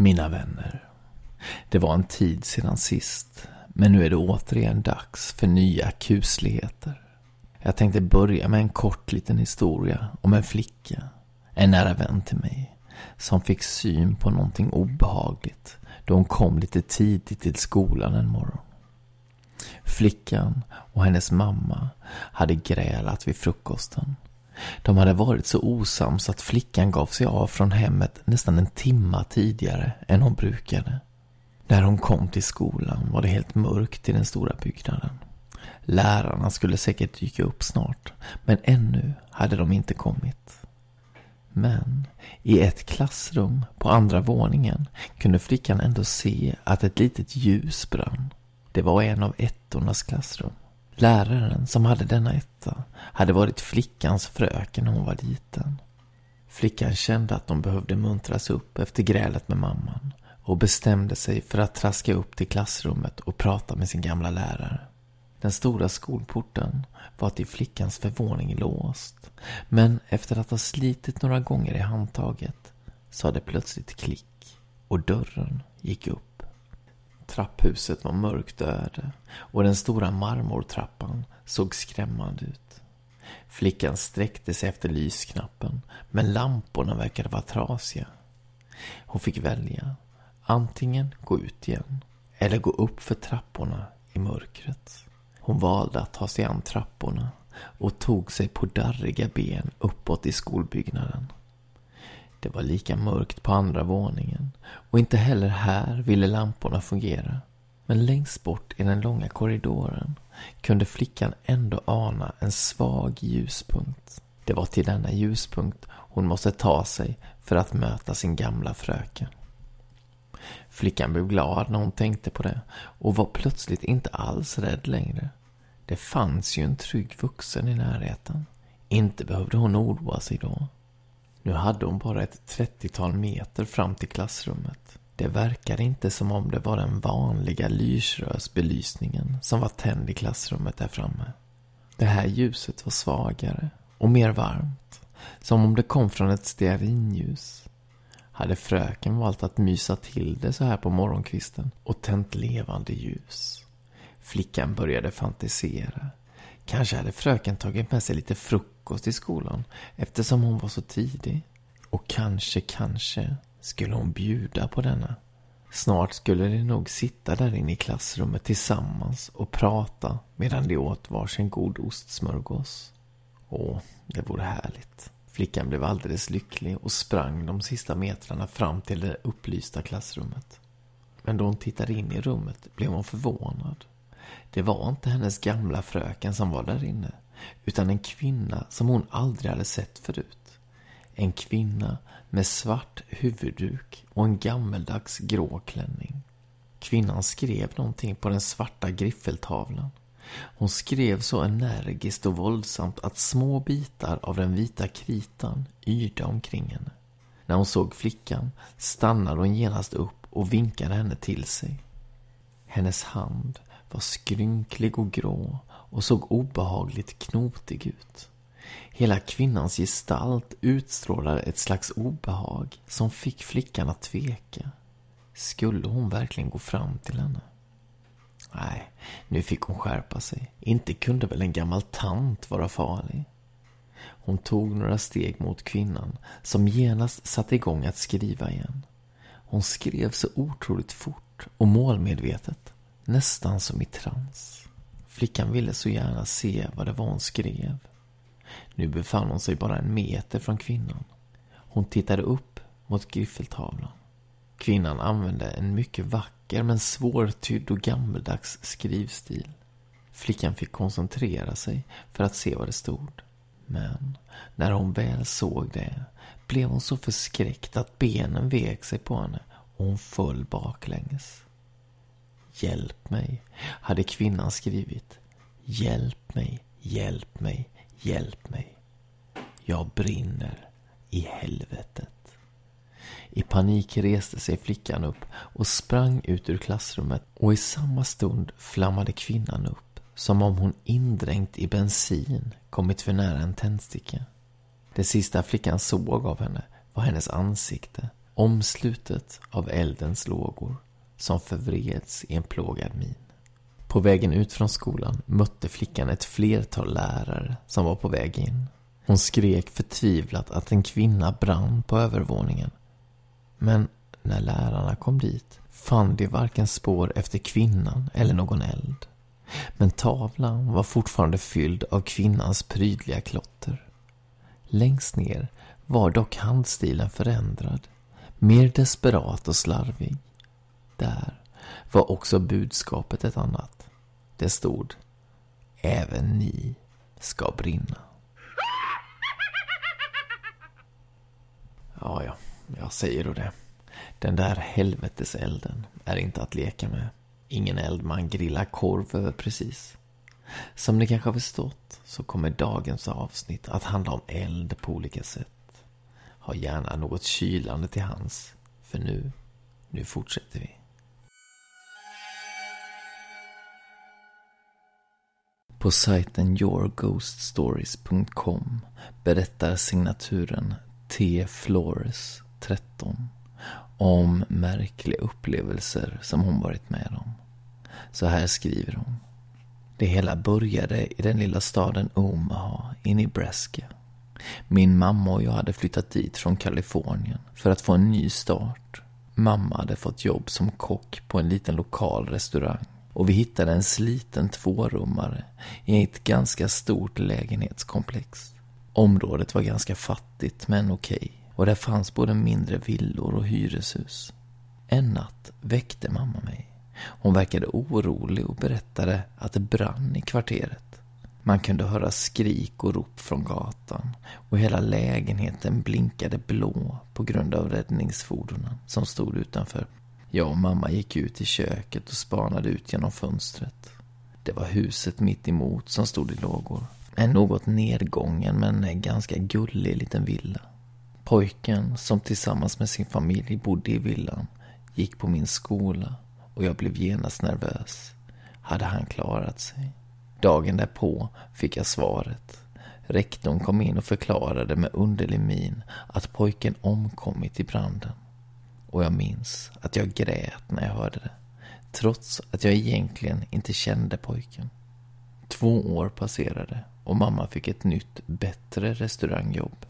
Mina vänner, det var en tid sedan sist, men nu är det återigen dags för nya kusligheter. Jag tänkte börja med en kort liten historia om en flicka, en nära vän till mig, som fick syn på någonting obehagligt då hon kom lite tidigt till skolan en morgon. Flickan och hennes mamma hade grälat vid frukosten de hade varit så osams att flickan gav sig av från hemmet nästan en timma tidigare än hon brukade. När hon kom till skolan var det helt mörkt i den stora byggnaden. Lärarna skulle säkert dyka upp snart, men ännu hade de inte kommit. Men i ett klassrum på andra våningen kunde flickan ändå se att ett litet ljus brann. Det var en av ettornas klassrum. Läraren som hade denna etta hade varit flickans fröken när hon var liten. Flickan kände att de behövde muntras upp efter grälet med mamman och bestämde sig för att traska upp till klassrummet och prata med sin gamla lärare. Den stora skolporten var till flickans förvåning låst. Men efter att ha slitit några gånger i handtaget sa det plötsligt klick och dörren gick upp. Trapphuset var mörkt öde och den stora marmortrappan såg skrämmande ut. Flickan sträckte sig efter lysknappen, men lamporna verkade vara trasiga. Hon fick välja. Antingen gå ut igen, eller gå upp för trapporna i mörkret. Hon valde att ta sig an trapporna och tog sig på darriga ben uppåt i skolbyggnaden. Det var lika mörkt på andra våningen och inte heller här ville lamporna fungera. Men längst bort i den långa korridoren kunde flickan ändå ana en svag ljuspunkt. Det var till denna ljuspunkt hon måste ta sig för att möta sin gamla fröken. Flickan blev glad när hon tänkte på det och var plötsligt inte alls rädd längre. Det fanns ju en trygg vuxen i närheten. Inte behövde hon oroa sig då. Nu hade hon bara ett trettiotal meter fram till klassrummet. Det verkade inte som om det var den vanliga lysrörsbelysningen som var tänd i klassrummet där framme. Det här ljuset var svagare och mer varmt, som om det kom från ett stearinljus. Hade fröken valt att mysa till det så här på morgonkvisten och tänt levande ljus. Flickan började fantisera. Kanske hade fröken tagit med sig lite frukost i skolan eftersom hon var så tidig. Och kanske, kanske skulle hon bjuda på denna. Snart skulle de nog sitta där inne i klassrummet tillsammans och prata medan de åt varsin god ostsmörgås. Åh, det vore härligt. Flickan blev alldeles lycklig och sprang de sista metrarna fram till det upplysta klassrummet. Men då hon tittade in i rummet blev hon förvånad. Det var inte hennes gamla fröken som var där inne, utan en kvinna som hon aldrig hade sett förut. En kvinna med svart huvudduk och en gammeldags grå klänning. Kvinnan skrev någonting på den svarta griffeltavlan. Hon skrev så energiskt och våldsamt att små bitar av den vita kritan yrde omkring henne. När hon såg flickan stannade hon genast upp och vinkade henne till sig. Hennes hand var skrynklig och grå och såg obehagligt knotig ut. Hela kvinnans gestalt utstrålade ett slags obehag som fick flickan att tveka. Skulle hon verkligen gå fram till henne? Nej, nu fick hon skärpa sig. Inte kunde väl en gammal tant vara farlig? Hon tog några steg mot kvinnan som genast satte igång att skriva igen. Hon skrev så otroligt fort och målmedvetet nästan som i trans. Flickan ville så gärna se vad det var hon skrev. Nu befann hon sig bara en meter från kvinnan. Hon tittade upp mot griffeltavlan. Kvinnan använde en mycket vacker men svårtydd och gammeldags skrivstil. Flickan fick koncentrera sig för att se vad det stod. Men när hon väl såg det blev hon så förskräckt att benen vek sig på henne och hon föll baklänges. Hjälp mig, hade kvinnan skrivit. Hjälp mig, hjälp mig, hjälp mig. Jag brinner i helvetet. I panik reste sig flickan upp och sprang ut ur klassrummet och i samma stund flammade kvinnan upp som om hon indränkt i bensin kommit för nära en tändsticka. Det sista flickan såg av henne var hennes ansikte omslutet av eldens lågor som förvreds i en plågad min. På vägen ut från skolan mötte flickan ett flertal lärare som var på väg in. Hon skrek förtvivlat att en kvinna brann på övervåningen. Men när lärarna kom dit fann de varken spår efter kvinnan eller någon eld. Men tavlan var fortfarande fylld av kvinnans prydliga klotter. Längst ner var dock handstilen förändrad, mer desperat och slarvig. Där var också budskapet ett annat. Det stod Även ni ska brinna. Ja, ja, jag säger då det. Den där helveteselden är inte att leka med. Ingen eld man grillar korv över precis. Som ni kanske har förstått så kommer dagens avsnitt att handla om eld på olika sätt. Ha gärna något kylande till hands. För nu, nu fortsätter vi. På sajten yourghoststories.com berättar signaturen T. Flores 13 om märkliga upplevelser som hon varit med om. Så här skriver hon. Det hela började i den lilla staden Omaha i Nebraska. Min mamma och jag hade flyttat dit från Kalifornien för att få en ny start. Mamma hade fått jobb som kock på en liten lokal restaurang och vi hittade en sliten tvårummare i ett ganska stort lägenhetskomplex. Området var ganska fattigt men okej okay, och där fanns både mindre villor och hyreshus. En natt väckte mamma mig. Hon verkade orolig och berättade att det brann i kvarteret. Man kunde höra skrik och rop från gatan och hela lägenheten blinkade blå på grund av räddningsfordonen som stod utanför. Jag och mamma gick ut i köket och spanade ut genom fönstret. Det var huset mitt emot som stod i lågor. En något nedgången men ganska gullig liten villa. Pojken som tillsammans med sin familj bodde i villan gick på min skola och jag blev genast nervös. Hade han klarat sig? Dagen därpå fick jag svaret. Rektorn kom in och förklarade med underlig min att pojken omkommit i branden. Och jag minns att jag grät när jag hörde det. Trots att jag egentligen inte kände pojken. Två år passerade och mamma fick ett nytt, bättre restaurangjobb.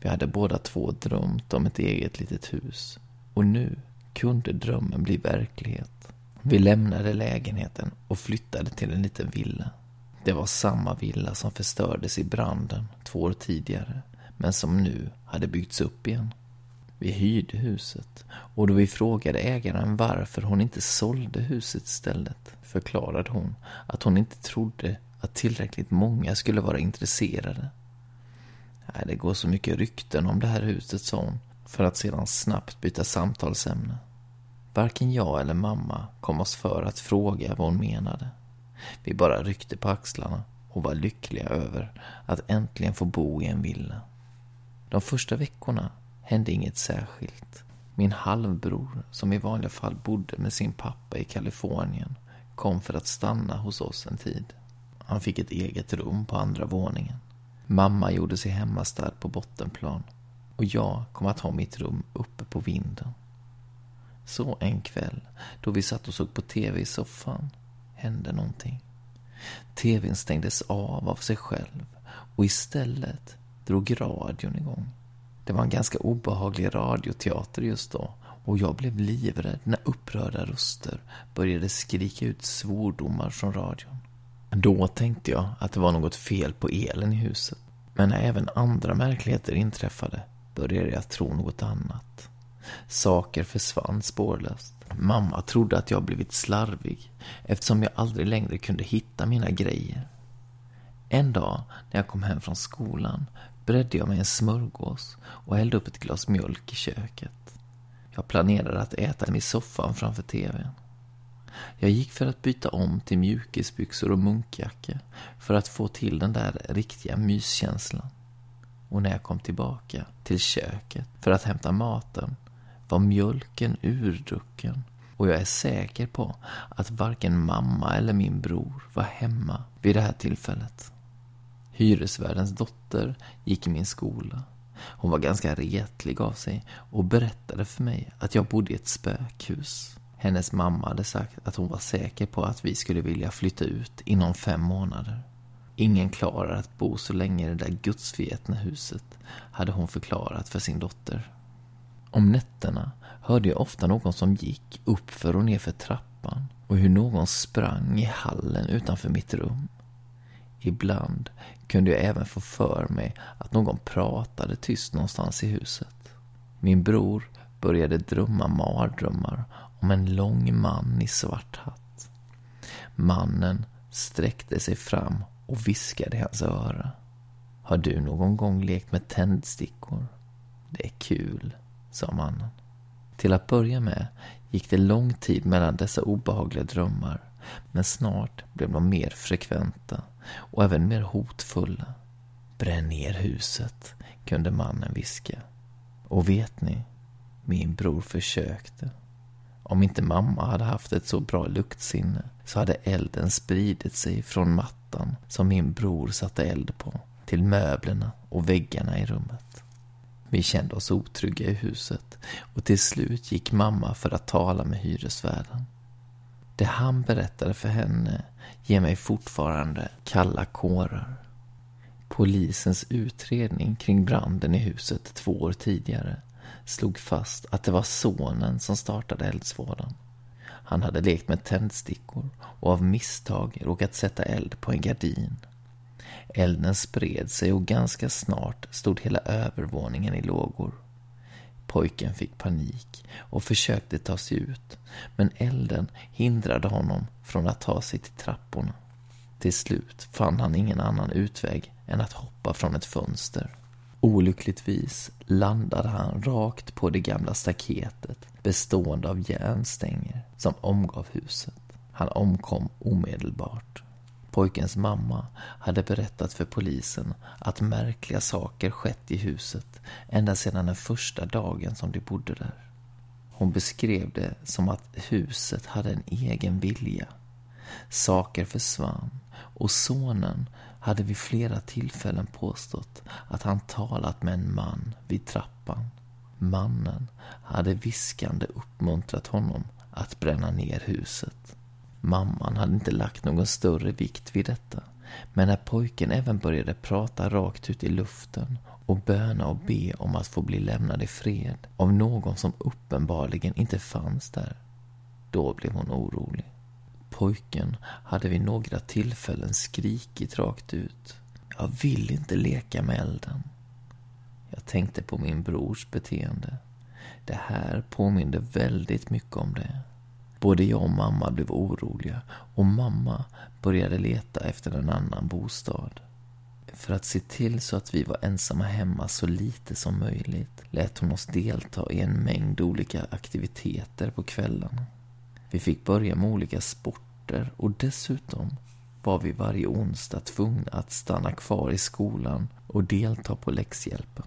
Vi hade båda två drömt om ett eget litet hus. Och nu kunde drömmen bli verklighet. Vi lämnade lägenheten och flyttade till en liten villa. Det var samma villa som förstördes i branden två år tidigare, men som nu hade byggts upp igen. Vi hyrde huset och då vi frågade ägaren varför hon inte sålde huset istället förklarade hon att hon inte trodde att tillräckligt många skulle vara intresserade. Det går så mycket rykten om det här huset, sa hon, för att sedan snabbt byta samtalsämne. Varken jag eller mamma kom oss för att fråga vad hon menade. Vi bara ryckte på axlarna och var lyckliga över att äntligen få bo i en villa. De första veckorna hände inget särskilt. Min halvbror, som i vanliga fall bodde med sin pappa i Kalifornien, kom för att stanna hos oss en tid. Han fick ett eget rum på andra våningen. Mamma gjorde sig hemmastad på bottenplan och jag kom att ha mitt rum uppe på vinden. Så en kväll, då vi satt och såg på tv i soffan, hände någonting. TVn stängdes av av sig själv och istället drog radion igång. Det var en ganska obehaglig radioteater just då och jag blev livrädd när upprörda röster började skrika ut svordomar från radion. Då tänkte jag att det var något fel på elen i huset. Men när även andra märkligheter inträffade började jag tro något annat. Saker försvann spårlöst. Mamma trodde att jag blivit slarvig eftersom jag aldrig längre kunde hitta mina grejer. En dag när jag kom hem från skolan bredde jag mig en smörgås och hällde upp ett glas mjölk i köket. Jag planerade att äta den i soffan framför tvn. Jag gick för att byta om till mjukisbyxor och munkjacka för att få till den där riktiga myskänslan. Och när jag kom tillbaka till köket för att hämta maten var mjölken urdrucken och jag är säker på att varken mamma eller min bror var hemma vid det här tillfället. Hyresvärdens dotter gick i min skola. Hon var ganska retlig av sig och berättade för mig att jag bodde i ett spökhus. Hennes mamma hade sagt att hon var säker på att vi skulle vilja flytta ut inom fem månader. Ingen klarar att bo så länge i det där gudsförgätna huset, hade hon förklarat för sin dotter. Om nätterna hörde jag ofta någon som gick uppför och nerför trappan och hur någon sprang i hallen utanför mitt rum. Ibland kunde jag även få för mig att någon pratade tyst någonstans i huset. Min bror började drömma mardrömmar om en lång man i svart hatt. Mannen sträckte sig fram och viskade i hans öra. Har du någon gång lekt med tändstickor? Det är kul, sa mannen. Till att börja med gick det lång tid mellan dessa obehagliga drömmar, men snart blev de mer frekventa och även mer hotfulla. Bränn ner huset, kunde mannen viska. Och vet ni, min bror försökte. Om inte mamma hade haft ett så bra luktsinne så hade elden spridit sig från mattan som min bror satte eld på till möblerna och väggarna i rummet. Vi kände oss otrygga i huset och till slut gick mamma för att tala med hyresvärden. Det han berättade för henne ger mig fortfarande kalla kårar. Polisens utredning kring branden i huset två år tidigare slog fast att det var sonen som startade eldsvådan. Han hade lekt med tändstickor och av misstag råkat sätta eld på en gardin. Elden spred sig och ganska snart stod hela övervåningen i lågor. Pojken fick panik och försökte ta sig ut, men elden hindrade honom från att ta sig till trapporna. Till slut fann han ingen annan utväg än att hoppa från ett fönster. Olyckligtvis landade han rakt på det gamla staketet bestående av järnstänger som omgav huset. Han omkom omedelbart. Pojkens mamma hade berättat för polisen att märkliga saker skett i huset ända sedan den första dagen som de bodde där. Hon beskrev det som att huset hade en egen vilja. Saker försvann och sonen hade vid flera tillfällen påstått att han talat med en man vid trappan. Mannen hade viskande uppmuntrat honom att bränna ner huset. Mamman hade inte lagt någon större vikt vid detta. Men när pojken även började prata rakt ut i luften och böna och be om att få bli lämnad i fred av någon som uppenbarligen inte fanns där, då blev hon orolig. Pojken hade vid några tillfällen skrikit rakt ut. Jag vill inte leka med elden. Jag tänkte på min brors beteende. Det här påminde väldigt mycket om det. Både jag och mamma blev oroliga och mamma började leta efter en annan bostad. För att se till så att vi var ensamma hemma så lite som möjligt lät hon oss delta i en mängd olika aktiviteter på kvällarna. Vi fick börja med olika sporter och dessutom var vi varje onsdag tvungna att stanna kvar i skolan och delta på läxhjälpen.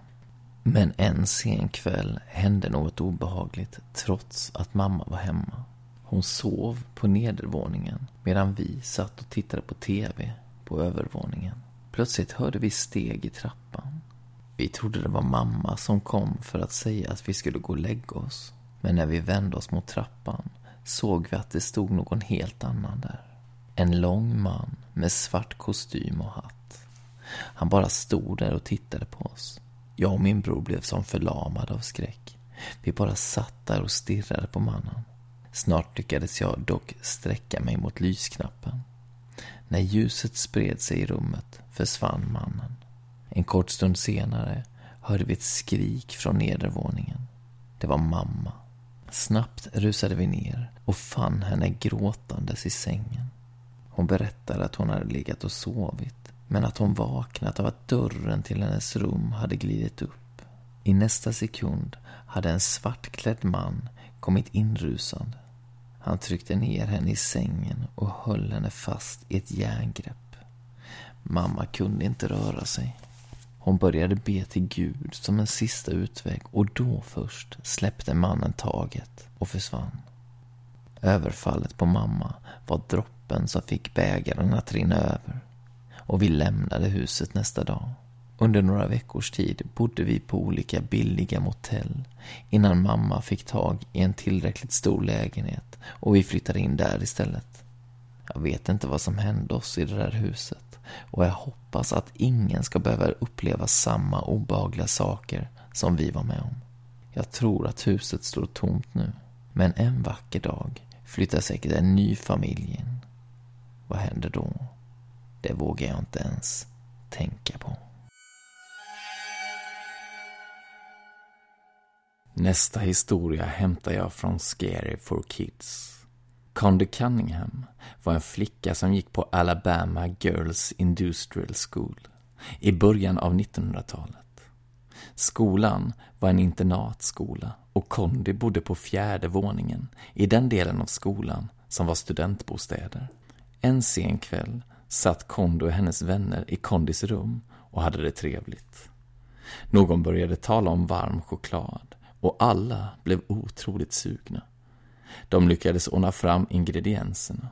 Men en sen kväll hände något obehagligt trots att mamma var hemma. Hon sov på nedervåningen medan vi satt och tittade på TV på övervåningen. Plötsligt hörde vi steg i trappan. Vi trodde det var mamma som kom för att säga att vi skulle gå och lägga oss. Men när vi vände oss mot trappan såg vi att det stod någon helt annan där. En lång man med svart kostym och hatt. Han bara stod där och tittade på oss. Jag och min bror blev som förlamade av skräck. Vi bara satt där och stirrade på mannen. Snart lyckades jag dock sträcka mig mot lysknappen. När ljuset spred sig i rummet försvann mannen. En kort stund senare hörde vi ett skrik från nedervåningen. Det var mamma. Snabbt rusade vi ner och fann henne gråtandes i sängen. Hon berättade att hon hade legat och sovit, men att hon vaknat av att dörren till hennes rum hade glidit upp. I nästa sekund hade en svartklädd man kommit inrusande. Han tryckte ner henne i sängen och höll henne fast i ett järngrepp. Mamma kunde inte röra sig. Hon började be till Gud som en sista utväg och då först släppte mannen taget och försvann. Överfallet på mamma var droppen som fick bägaren att rinna över och vi lämnade huset nästa dag. Under några veckors tid bodde vi på olika billiga motell innan mamma fick tag i en tillräckligt stor lägenhet och vi flyttade in där istället. Jag vet inte vad som hände oss i det där huset och jag hoppas att ingen ska behöva uppleva samma obehagliga saker som vi var med om. Jag tror att huset står tomt nu, men en vacker dag flyttar säkert en ny familj in. Vad händer då? Det vågar jag inte ens tänka på. Nästa historia hämtar jag från Scary for Kids. Condy Cunningham var en flicka som gick på Alabama Girls Industrial School i början av 1900-talet. Skolan var en internatskola och Condy bodde på fjärde våningen i den delen av skolan som var studentbostäder. En sen kväll satt Condy och hennes vänner i Condys rum och hade det trevligt. Någon började tala om varm choklad och alla blev otroligt sugna. De lyckades ordna fram ingredienserna.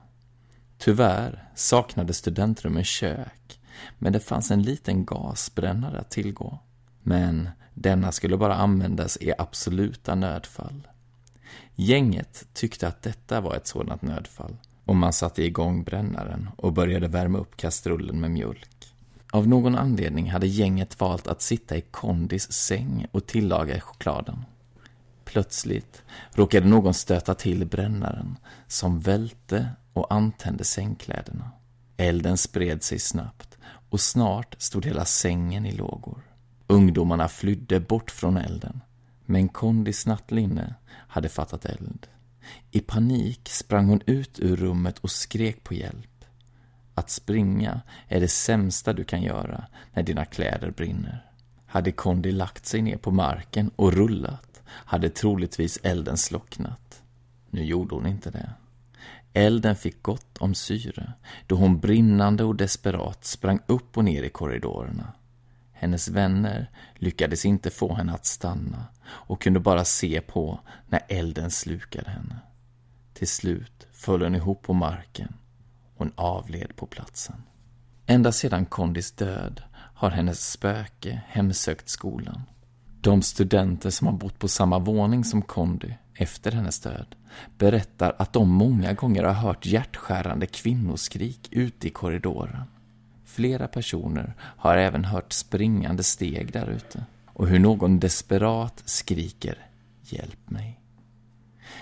Tyvärr saknade studentrummen kök, men det fanns en liten gasbrännare att tillgå. Men denna skulle bara användas i absoluta nödfall. Gänget tyckte att detta var ett sådant nödfall och man satte igång brännaren och började värma upp kastrullen med mjölk. Av någon anledning hade gänget valt att sitta i Kondis säng och tillaga chokladen. Plötsligt råkade någon stöta till brännaren som välte och antände sängkläderna. Elden spred sig snabbt och snart stod hela sängen i lågor. Ungdomarna flydde bort från elden, men Kondis nattlinne hade fattat eld. I panik sprang hon ut ur rummet och skrek på hjälp. Att springa är det sämsta du kan göra när dina kläder brinner. Hade Kondi lagt sig ner på marken och rullat hade troligtvis elden slocknat. Nu gjorde hon inte det. Elden fick gott om syre då hon brinnande och desperat sprang upp och ner i korridorerna. Hennes vänner lyckades inte få henne att stanna och kunde bara se på när elden slukade henne. Till slut föll hon ihop på marken. Hon avled på platsen. Ända sedan Kondis död har hennes spöke hemsökt skolan. De studenter som har bott på samma våning som Condy efter hennes död berättar att de många gånger har hört hjärtskärande kvinnoskrik ute i korridoren. Flera personer har även hört springande steg där ute och hur någon desperat skriker ”Hjälp mig”.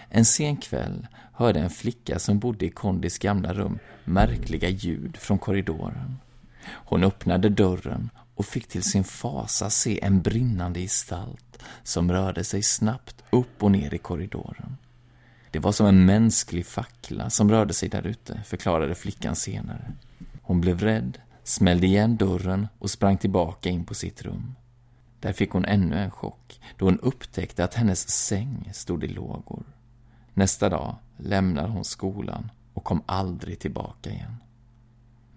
En sen kväll hörde en flicka som bodde i Kondis gamla rum märkliga ljud från korridoren. Hon öppnade dörren och fick till sin fasa se en brinnande gestalt som rörde sig snabbt upp och ner i korridoren. Det var som en mänsklig fackla som rörde sig där ute, förklarade flickan senare. Hon blev rädd, smällde igen dörren och sprang tillbaka in på sitt rum. Där fick hon ännu en chock då hon upptäckte att hennes säng stod i lågor. Nästa dag lämnade hon skolan och kom aldrig tillbaka igen.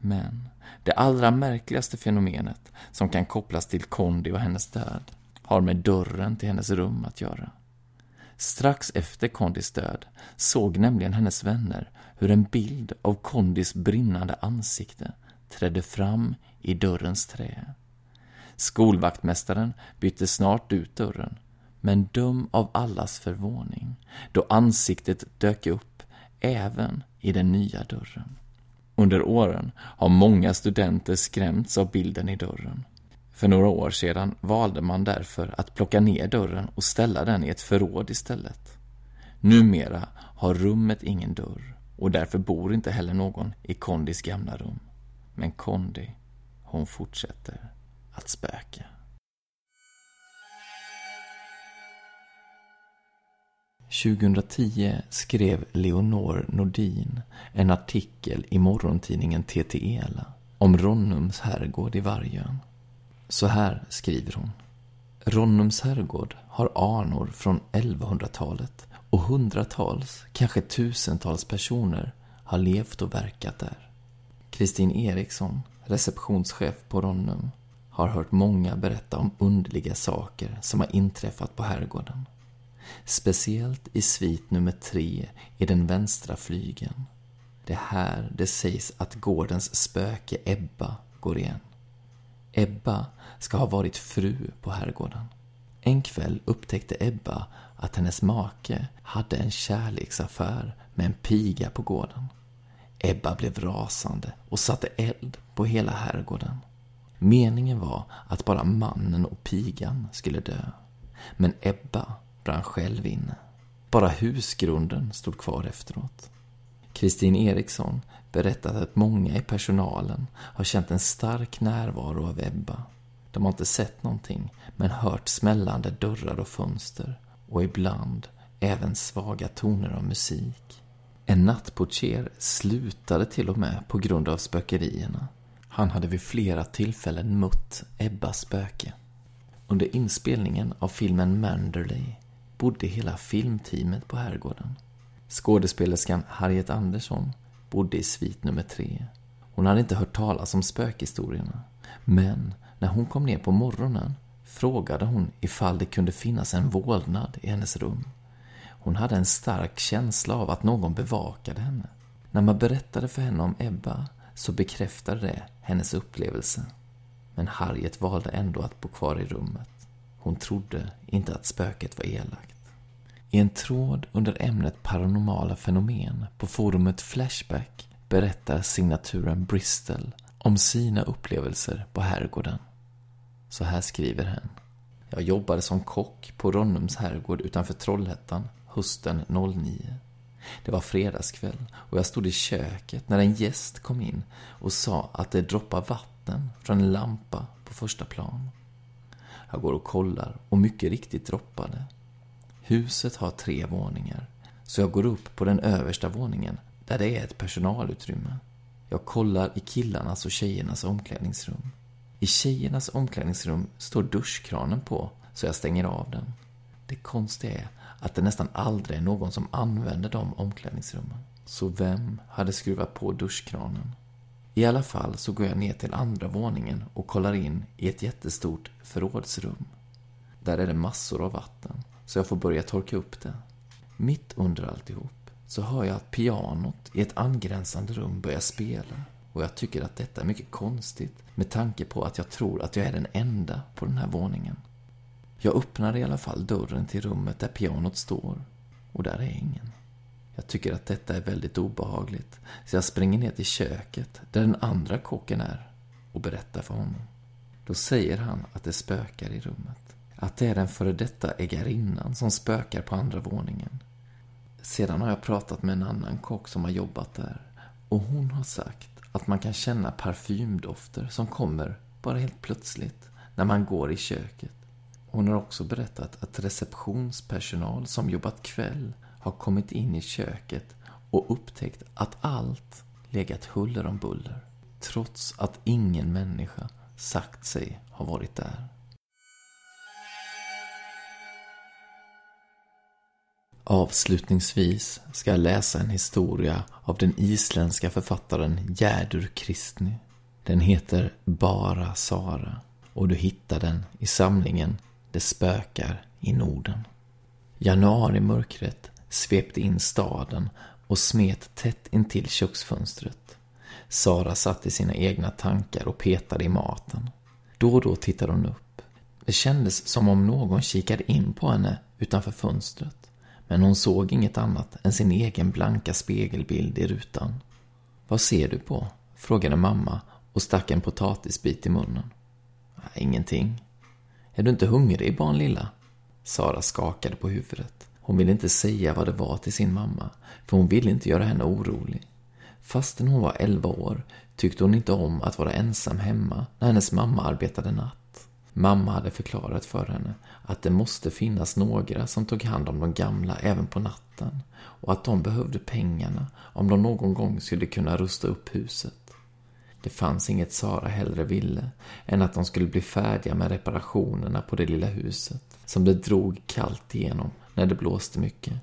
Men det allra märkligaste fenomenet som kan kopplas till Kondi och hennes död har med dörren till hennes rum att göra. Strax efter Kondis död såg nämligen hennes vänner hur en bild av Kondis brinnande ansikte trädde fram i dörrens trä. Skolvaktmästaren bytte snart ut dörren, men döm av allas förvåning då ansiktet dök upp även i den nya dörren. Under åren har många studenter skrämts av bilden i dörren. För några år sedan valde man därför att plocka ner dörren och ställa den i ett förråd istället. Numera har rummet ingen dörr och därför bor inte heller någon i Kondis gamla rum. Men Kondi, hon fortsätter att spöka. 2010 skrev Leonor Nordin en artikel i morgontidningen TTELA om Ronnums herrgård i Vargön. Så här skriver hon. Ronnums herrgård har anor från 1100-talet och hundratals, kanske tusentals personer har levt och verkat där. Kristin Eriksson, receptionschef på Ronnum, har hört många berätta om underliga saker som har inträffat på herrgården. Speciellt i svit nummer tre i den vänstra flygeln. Det är här det sägs att gårdens spöke Ebba går igen. Ebba ska ha varit fru på herrgården. En kväll upptäckte Ebba att hennes make hade en kärleksaffär med en piga på gården. Ebba blev rasande och satte eld på hela herrgården. Meningen var att bara mannen och pigan skulle dö. Men Ebba brann själv inne. Bara husgrunden stod kvar efteråt. Kristin Eriksson berättat att många i personalen har känt en stark närvaro av Ebba. De har inte sett någonting, men hört smällande dörrar och fönster och ibland även svaga toner av musik. En nattportier slutade till och med på grund av spökerierna. Han hade vid flera tillfällen mött Ebbas spöke. Under inspelningen av filmen Manderley bodde hela filmteamet på herrgården. Skådespelerskan Harriet Andersson bodde i svit nummer tre. Hon hade inte hört talas om spökhistorierna. Men när hon kom ner på morgonen frågade hon ifall det kunde finnas en vålnad i hennes rum. Hon hade en stark känsla av att någon bevakade henne. När man berättade för henne om Ebba så bekräftade det hennes upplevelse. Men Harriet valde ändå att bo kvar i rummet. Hon trodde inte att spöket var elakt. I en tråd under ämnet paranormala fenomen på forumet Flashback berättar signaturen Bristol om sina upplevelser på herrgården. Så här skriver hen. Jag jobbade som kock på Ronnums herrgård utanför Trollhättan hösten 09. Det var fredagskväll och jag stod i köket när en gäst kom in och sa att det droppar vatten från en lampa på första plan. Jag går och kollar och mycket riktigt droppade. Huset har tre våningar, så jag går upp på den översta våningen där det är ett personalutrymme. Jag kollar i killarnas och tjejernas omklädningsrum. I tjejernas omklädningsrum står duschkranen på, så jag stänger av den. Det konstiga är att det nästan aldrig är någon som använder de omklädningsrummen. Så vem hade skruvat på duschkranen? I alla fall så går jag ner till andra våningen och kollar in i ett jättestort förrådsrum. Där är det massor av vatten, så jag får börja torka upp det. Mitt under alltihop så hör jag att pianot i ett angränsande rum börjar spela. Och jag tycker att detta är mycket konstigt med tanke på att jag tror att jag är den enda på den här våningen. Jag öppnar i alla fall dörren till rummet där pianot står och där är ingen. Jag tycker att detta är väldigt obehagligt så jag springer ner till köket där den andra kocken är och berättar för honom. Då säger han att det spökar i rummet. Att det är den före detta ägarinnan som spökar på andra våningen. Sedan har jag pratat med en annan kock som har jobbat där och hon har sagt att man kan känna parfymdofter som kommer bara helt plötsligt när man går i köket. Hon har också berättat att receptionspersonal som jobbat kväll har kommit in i köket och upptäckt att allt legat huller om buller. Trots att ingen människa sagt sig ha varit där. Avslutningsvis ska jag läsa en historia av den isländska författaren Gerdur Kristny. Den heter Bara Sara och du hittar den i samlingen Det spökar i Norden. Januarimörkret svepte in staden och smet tätt intill köksfönstret. Sara satt i sina egna tankar och petade i maten. Då och då tittade hon upp. Det kändes som om någon kikade in på henne utanför fönstret. Men hon såg inget annat än sin egen blanka spegelbild i rutan. Vad ser du på? frågade mamma och stack en potatisbit i munnen. Ingenting. Är du inte hungrig, barn lilla? Sara skakade på huvudet. Hon ville inte säga vad det var till sin mamma, för hon ville inte göra henne orolig. Fastän hon var elva år tyckte hon inte om att vara ensam hemma när hennes mamma arbetade natt. Mamma hade förklarat för henne att det måste finnas några som tog hand om de gamla även på natten och att de behövde pengarna om de någon gång skulle kunna rusta upp huset. Det fanns inget Sara hellre ville än att de skulle bli färdiga med reparationerna på det lilla huset som det drog kallt igenom när det blåste mycket.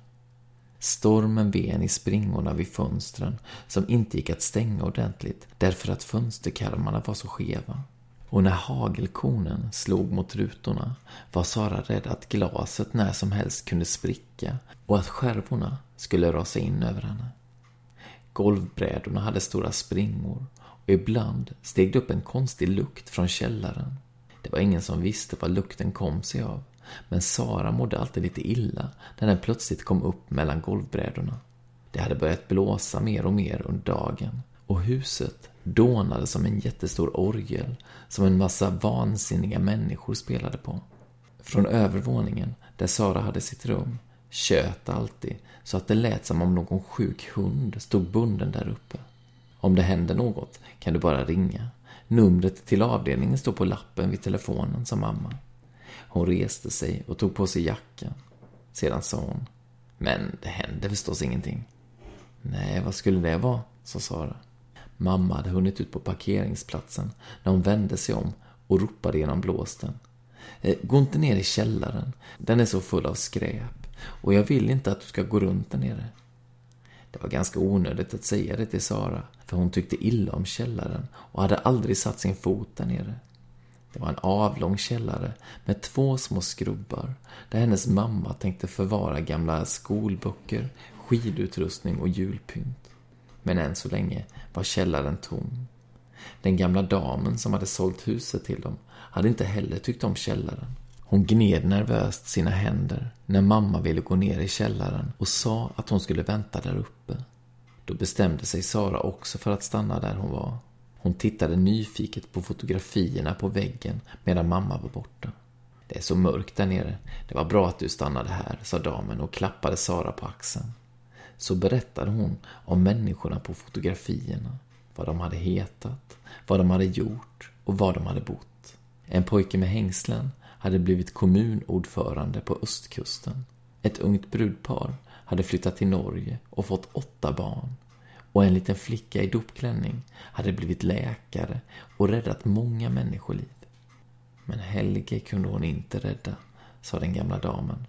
Stormen ven i springorna vid fönstren som inte gick att stänga ordentligt därför att fönsterkarmarna var så skeva. Och när hagelkornen slog mot rutorna var Sara rädd att glaset när som helst kunde spricka och att skärvorna skulle rasa in över henne. Golvbrädorna hade stora springor och ibland steg det upp en konstig lukt från källaren. Det var ingen som visste vad lukten kom sig av. Men Sara mådde alltid lite illa när den plötsligt kom upp mellan golvbrädorna. Det hade börjat blåsa mer och mer under dagen och huset dånade som en jättestor orgel som en massa vansinniga människor spelade på. Från övervåningen, där Sara hade sitt rum, tjöt alltid så att det lät som om någon sjuk hund stod bunden där uppe. Om det händer något kan du bara ringa. Numret till avdelningen står på lappen vid telefonen, sa mamma. Hon reste sig och tog på sig jackan. Sedan sa hon. Men det händer förstås ingenting. Nej, vad skulle det vara? sa Sara. Mamma hade hunnit ut på parkeringsplatsen när hon vände sig om och ropade genom blåsten. Eh, gå inte ner i källaren. Den är så full av skräp. Och jag vill inte att du ska gå runt där nere. Det var ganska onödigt att säga det till Sara, för hon tyckte illa om källaren och hade aldrig satt sin fot där nere. Det var en avlång källare med två små skrubbar där hennes mamma tänkte förvara gamla skolböcker, skidutrustning och julpynt. Men än så länge var källaren tom. Den gamla damen som hade sålt huset till dem hade inte heller tyckt om källaren. Hon gned nervöst sina händer när mamma ville gå ner i källaren och sa att hon skulle vänta där uppe. Då bestämde sig Sara också för att stanna där hon var. Hon tittade nyfiket på fotografierna på väggen medan mamma var borta. Det är så mörkt där nere. Det var bra att du stannade här, sa damen och klappade Sara på axeln. Så berättade hon om människorna på fotografierna. Vad de hade hetat, vad de hade gjort och var de hade bott. En pojke med hängslen hade blivit kommunordförande på östkusten. Ett ungt brudpar hade flyttat till Norge och fått åtta barn och en liten flicka i dopklänning hade blivit läkare och räddat många människoliv. Men Helge kunde hon inte rädda, sa den gamla damen.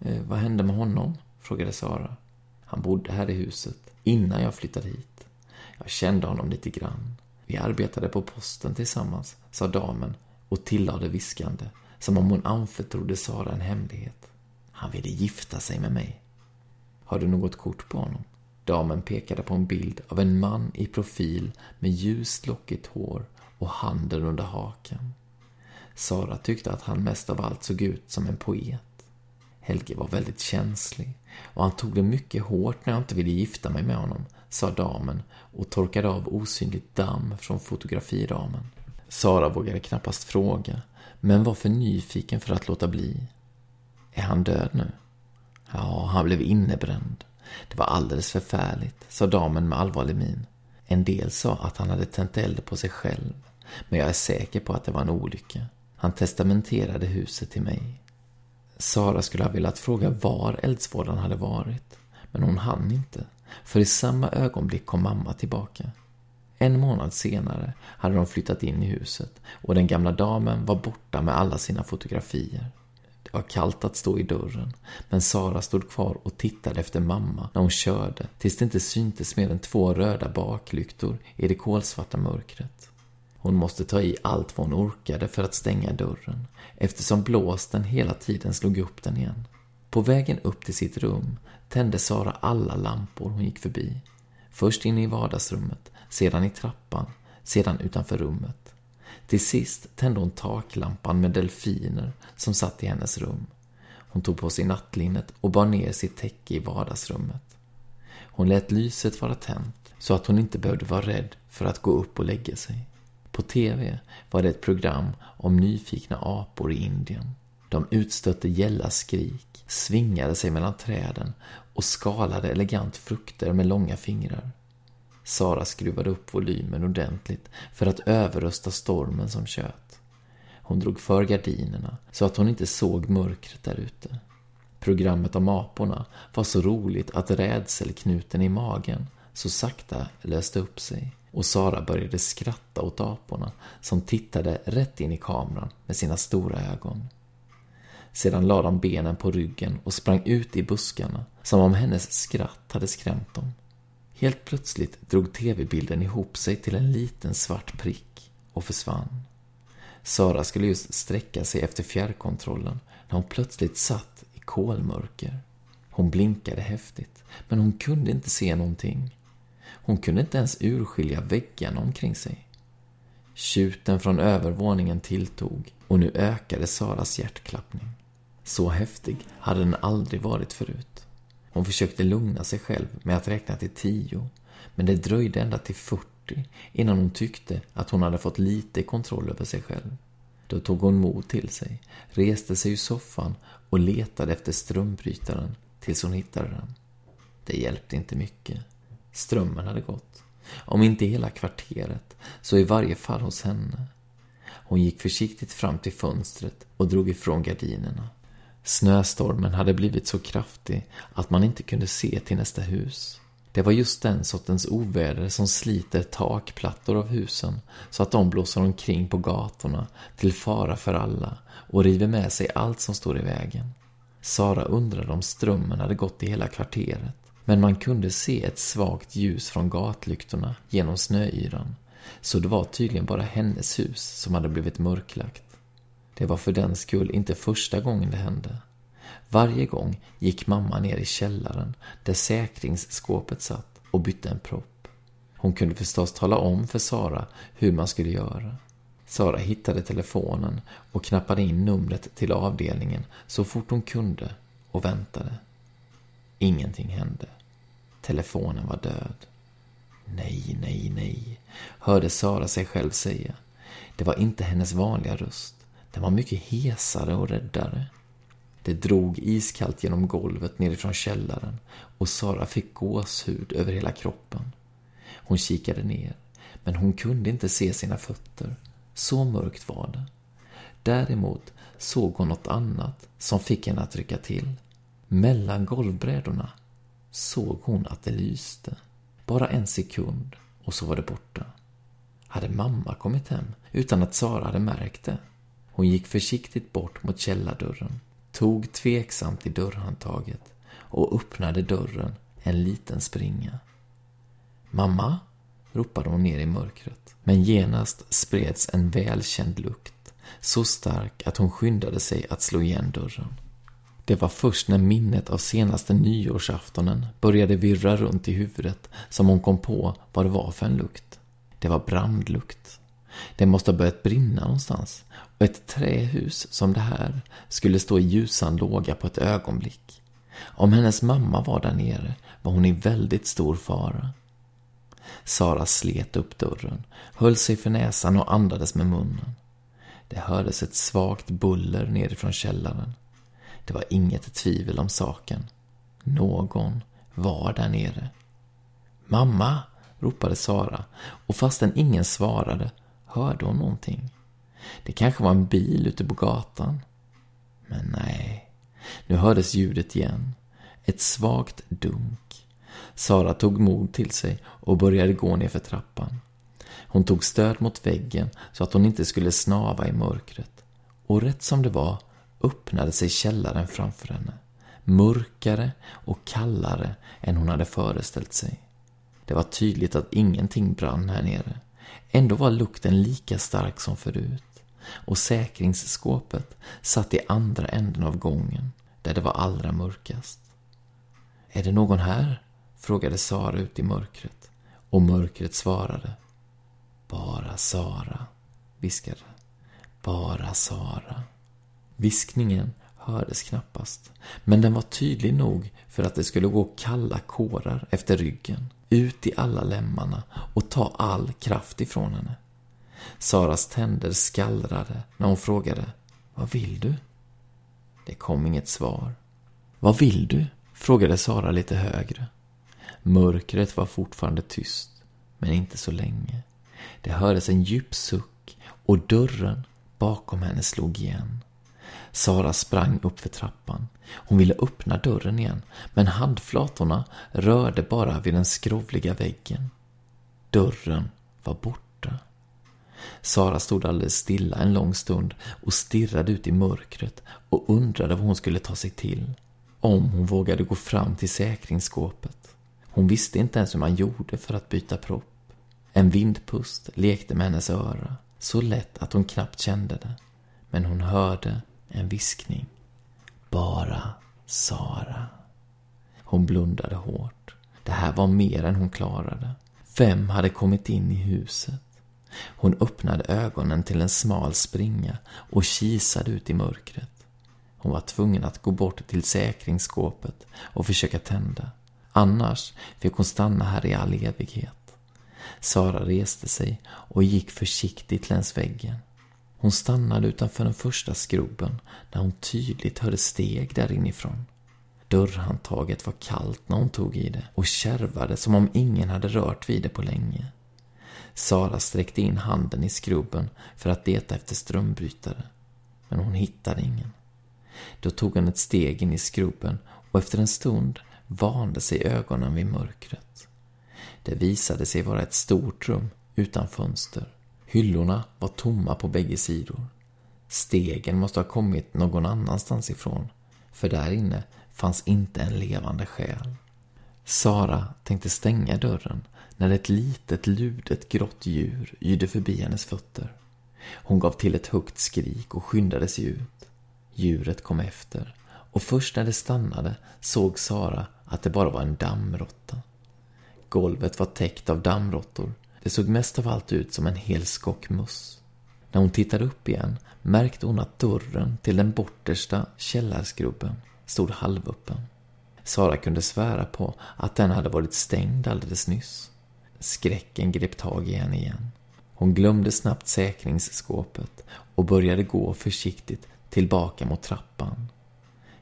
Eh, vad hände med honom? frågade Sara. Han bodde här i huset, innan jag flyttade hit. Jag kände honom lite grann. Vi arbetade på posten tillsammans, sa damen och tillade viskande, som om hon anförtrodde Sara en hemlighet. Han ville gifta sig med mig. Har du något kort på honom? Damen pekade på en bild av en man i profil med ljust lockigt hår och handen under haken. Sara tyckte att han mest av allt såg ut som en poet. Helge var väldigt känslig och han tog det mycket hårt när jag inte ville gifta mig med honom, sa damen och torkade av osynligt damm från fotografiramen. Sara vågade knappast fråga, men var för nyfiken för att låta bli. Är han död nu? Ja, han blev innebränd. Det var alldeles förfärligt, sa damen med allvarlig min. En del sa att han hade tänt eld på sig själv, men jag är säker på att det var en olycka. Han testamenterade huset till mig. Sara skulle ha velat fråga var eldsvådan hade varit, men hon hann inte, för i samma ögonblick kom mamma tillbaka. En månad senare hade de flyttat in i huset och den gamla damen var borta med alla sina fotografier. Det var kallt att stå i dörren, men Sara stod kvar och tittade efter mamma när hon körde tills det inte syntes mer än två röda baklyktor i det kolsvarta mörkret. Hon måste ta i allt vad hon orkade för att stänga dörren, eftersom blåsten hela tiden slog upp den igen. På vägen upp till sitt rum tände Sara alla lampor hon gick förbi. Först inne i vardagsrummet, sedan i trappan, sedan utanför rummet. Till sist tände hon taklampan med delfiner som satt i hennes rum. Hon tog på sig nattlinnet och bar ner sitt täcke i vardagsrummet. Hon lät lyset vara tänt så att hon inte behövde vara rädd för att gå upp och lägga sig. På TV var det ett program om nyfikna apor i Indien. De utstötte gälla skrik, svingade sig mellan träden och skalade elegant frukter med långa fingrar. Sara skruvade upp volymen ordentligt för att överrösta stormen som tjöt. Hon drog för gardinerna så att hon inte såg mörkret där ute. Programmet om aporna var så roligt att rädselknuten i magen så sakta löste upp sig och Sara började skratta åt aporna som tittade rätt in i kameran med sina stora ögon. Sedan lade de benen på ryggen och sprang ut i buskarna som om hennes skratt hade skrämt dem. Helt plötsligt drog tv-bilden ihop sig till en liten svart prick och försvann. Sara skulle just sträcka sig efter fjärrkontrollen när hon plötsligt satt i kolmörker. Hon blinkade häftigt, men hon kunde inte se någonting. Hon kunde inte ens urskilja väggarna omkring sig. Tjuten från övervåningen tilltog och nu ökade Saras hjärtklappning. Så häftig hade den aldrig varit förut. Hon försökte lugna sig själv med att räkna till tio, men det dröjde ända till 40 innan hon tyckte att hon hade fått lite kontroll över sig själv. Då tog hon mod till sig, reste sig ur soffan och letade efter strömbrytaren tills hon hittade den. Det hjälpte inte mycket. Strömmen hade gått. Om inte hela kvarteret, så i varje fall hos henne. Hon gick försiktigt fram till fönstret och drog ifrån gardinerna. Snöstormen hade blivit så kraftig att man inte kunde se till nästa hus. Det var just den sortens oväder som sliter takplattor av husen så att de blåser omkring på gatorna till fara för alla och river med sig allt som står i vägen. Sara undrade om strömmen hade gått i hela kvarteret. Men man kunde se ett svagt ljus från gatlyktorna genom snöyran. Så det var tydligen bara hennes hus som hade blivit mörklagt. Det var för den skull inte första gången det hände. Varje gång gick mamma ner i källaren där säkringsskåpet satt och bytte en propp. Hon kunde förstås tala om för Sara hur man skulle göra. Sara hittade telefonen och knappade in numret till avdelningen så fort hon kunde och väntade. Ingenting hände. Telefonen var död. Nej, nej, nej, hörde Sara sig själv säga. Det var inte hennes vanliga röst. Den var mycket hesare och räddare. Det drog iskallt genom golvet nerifrån källaren och Sara fick gåshud över hela kroppen. Hon kikade ner, men hon kunde inte se sina fötter. Så mörkt var det. Däremot såg hon något annat som fick henne att rycka till. Mellan golvbrädorna såg hon att det lyste. Bara en sekund och så var det borta. Hade mamma kommit hem utan att Sara hade märkt det? Hon gick försiktigt bort mot källardörren, tog tveksamt i dörrhandtaget och öppnade dörren en liten springa. Mamma? ropade hon ner i mörkret. Men genast spreds en välkänd lukt, så stark att hon skyndade sig att slå igen dörren. Det var först när minnet av senaste nyårsaftonen började virra runt i huvudet som hon kom på vad det var för en lukt. Det var brandlukt. Det måste ha börjat brinna någonstans och ett trähus som det här skulle stå i ljusan låga på ett ögonblick. Om hennes mamma var där nere var hon i väldigt stor fara. Sara slet upp dörren, höll sig för näsan och andades med munnen. Det hördes ett svagt buller nerifrån källaren. Det var inget tvivel om saken. Någon var där nere. Mamma! ropade Sara och fastän ingen svarade hörde hon någonting. Det kanske var en bil ute på gatan. Men nej, nu hördes ljudet igen. Ett svagt dunk. Sara tog mod till sig och började gå ner för trappan. Hon tog stöd mot väggen så att hon inte skulle snava i mörkret. Och rätt som det var öppnade sig källaren framför henne. Mörkare och kallare än hon hade föreställt sig. Det var tydligt att ingenting brann här nere. Ändå var lukten lika stark som förut. Och säkringsskåpet satt i andra änden av gången, där det var allra mörkast. Är det någon här? frågade Sara ut i mörkret. Och mörkret svarade. Bara Sara, viskade Bara Sara. Viskningen hördes knappast, men den var tydlig nog för att det skulle gå kalla kårar efter ryggen, ut i alla lemmarna och ta all kraft ifrån henne. Saras tänder skallrade när hon frågade Vad vill du? Det kom inget svar. Vad vill du? frågade Sara lite högre. Mörkret var fortfarande tyst, men inte så länge. Det hördes en djup suck och dörren bakom henne slog igen. Sara sprang upp för trappan. Hon ville öppna dörren igen, men handflatorna rörde bara vid den skrovliga väggen. Dörren var borta. Sara stod alldeles stilla en lång stund och stirrade ut i mörkret och undrade vad hon skulle ta sig till. Om hon vågade gå fram till säkringsskåpet. Hon visste inte ens hur man gjorde för att byta propp. En vindpust lekte med hennes öra, så lätt att hon knappt kände det. Men hon hörde en viskning. Bara Sara. Hon blundade hårt. Det här var mer än hon klarade. Vem hade kommit in i huset? Hon öppnade ögonen till en smal springa och kisade ut i mörkret. Hon var tvungen att gå bort till säkringsskåpet och försöka tända. Annars fick hon stanna här i all evighet. Sara reste sig och gick försiktigt längs väggen. Hon stannade utanför den första skrubben när hon tydligt hörde steg där inifrån. Dörrhandtaget var kallt när hon tog i det och kärvade som om ingen hade rört vid det på länge. Sara sträckte in handen i skrubben för att leta efter strömbrytare. Men hon hittade ingen. Då tog hon ett steg in i skrubben och efter en stund vande sig ögonen vid mörkret. Det visade sig vara ett stort rum utan fönster. Hyllorna var tomma på bägge sidor. Stegen måste ha kommit någon annanstans ifrån, för där inne fanns inte en levande själ. Sara tänkte stänga dörren när ett litet ludet grått djur yrde förbi hennes fötter. Hon gav till ett högt skrik och skyndade sig ut. Djuret kom efter och först när det stannade såg Sara att det bara var en dammråtta. Golvet var täckt av dammråttor. Det såg mest av allt ut som en hel skock möss. När hon tittade upp igen märkte hon att dörren till den bortersta källarskrubben stod halvöppen. Sara kunde svära på att den hade varit stängd alldeles nyss. Skräcken grep tag i henne igen. Hon glömde snabbt säkringsskåpet och började gå försiktigt tillbaka mot trappan.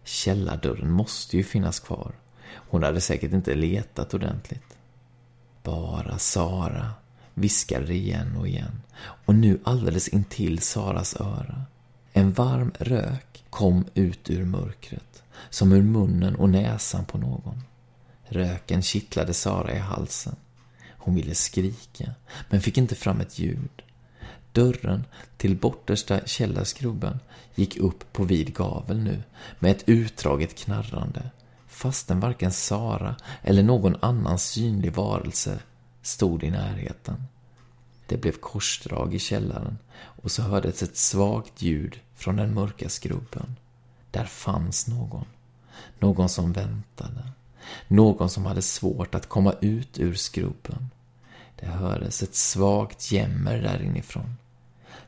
Källardörren måste ju finnas kvar. Hon hade säkert inte letat ordentligt. Bara Sara, viskade det igen och igen. Och nu alldeles intill Saras öra. En varm rök kom ut ur mörkret, som ur munnen och näsan på någon. Röken kittlade Sara i halsen. Hon ville skrika, men fick inte fram ett ljud. Dörren till bortersta källarskrubben gick upp på vid gavel nu med ett utdraget knarrande fastän varken Sara eller någon annan synlig varelse stod i närheten. Det blev korsdrag i källaren och så hördes ett svagt ljud från den mörka skrubben. Där fanns någon. Någon som väntade. Någon som hade svårt att komma ut ur skrubben. Det hördes ett svagt jämmer där inifrån.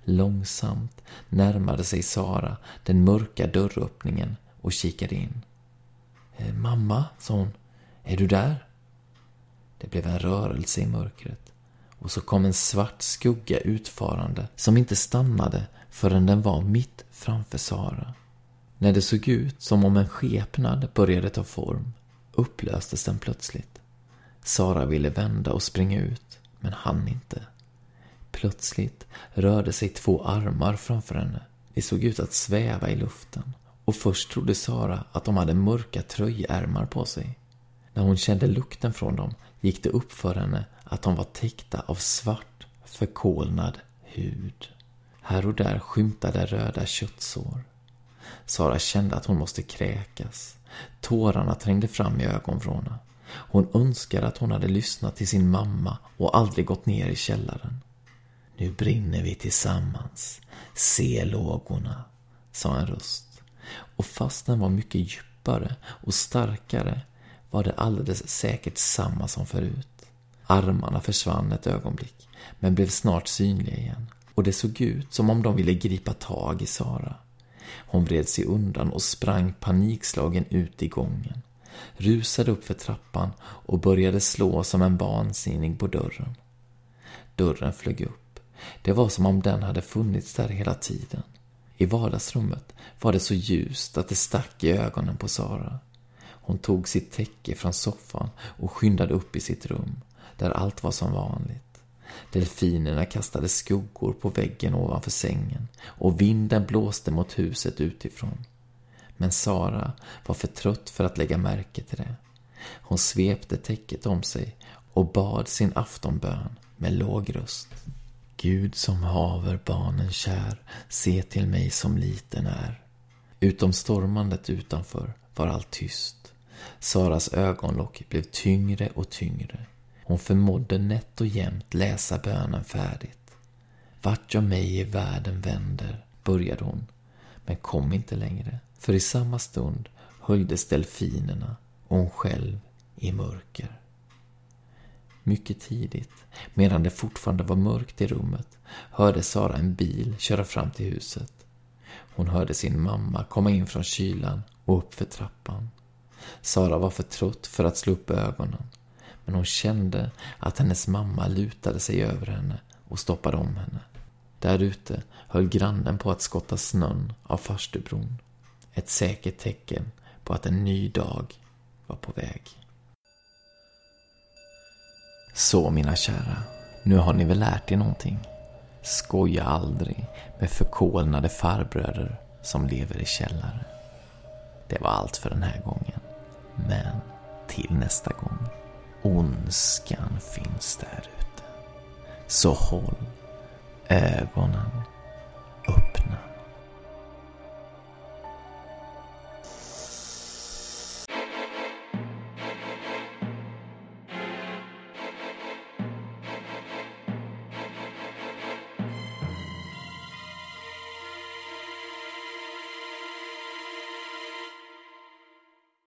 Långsamt närmade sig Sara den mörka dörröppningen och kikade in. Eh, mamma, sa hon, är du där? Det blev en rörelse i mörkret och så kom en svart skugga utfarande som inte stannade förrän den var mitt framför Sara. När det såg ut som om en skepnad började ta form upplöstes den plötsligt. Sara ville vända och springa ut, men hann inte. Plötsligt rörde sig två armar framför henne. De såg ut att sväva i luften. Och först trodde Sara att de hade mörka tröjärmar på sig. När hon kände lukten från dem gick det upp för henne att de var täckta av svart, förkolnad hud. Här och där skymtade röda köttsår. Sara kände att hon måste kräkas. Tårarna trängde fram i ögonvrårna. Hon önskade att hon hade lyssnat till sin mamma och aldrig gått ner i källaren. Nu brinner vi tillsammans. Se lågorna, sa en röst. Och fast den var mycket djupare och starkare var det alldeles säkert samma som förut. Armarna försvann ett ögonblick, men blev snart synliga igen. Och det såg ut som om de ville gripa tag i Sara. Hon vred sig undan och sprang panikslagen ut i gången. Rusade upp för trappan och började slå som en vansinnig på dörren. Dörren flög upp. Det var som om den hade funnits där hela tiden. I vardagsrummet var det så ljust att det stack i ögonen på Sara. Hon tog sitt täcke från soffan och skyndade upp i sitt rum, där allt var som vanligt. Delfinerna kastade skuggor på väggen ovanför sängen och vinden blåste mot huset utifrån. Men Sara var för trött för att lägga märke till det. Hon svepte täcket om sig och bad sin aftonbön med låg röst. Gud som haver barnen kär, se till mig som liten är. Utom stormandet utanför var allt tyst. Saras ögonlock blev tyngre och tyngre. Hon förmådde nätt och jämnt läsa bönen färdigt. Vart jag mig i världen vänder, började hon, men kom inte längre. För i samma stund höljdes delfinerna och hon själv i mörker. Mycket tidigt, medan det fortfarande var mörkt i rummet, hörde Sara en bil köra fram till huset. Hon hörde sin mamma komma in från kylan och upp för trappan. Sara var för trött för att slå upp ögonen, men hon kände att hennes mamma lutade sig över henne och stoppade om henne. Där ute höll grannen på att skotta snön av farstubron. Ett säkert tecken på att en ny dag var på väg. Så mina kära, nu har ni väl lärt er någonting? Skoja aldrig med förkolnade farbröder som lever i källare. Det var allt för den här gången. Men till nästa gång. Ondskan finns där ute. Så håll ögonen öppna.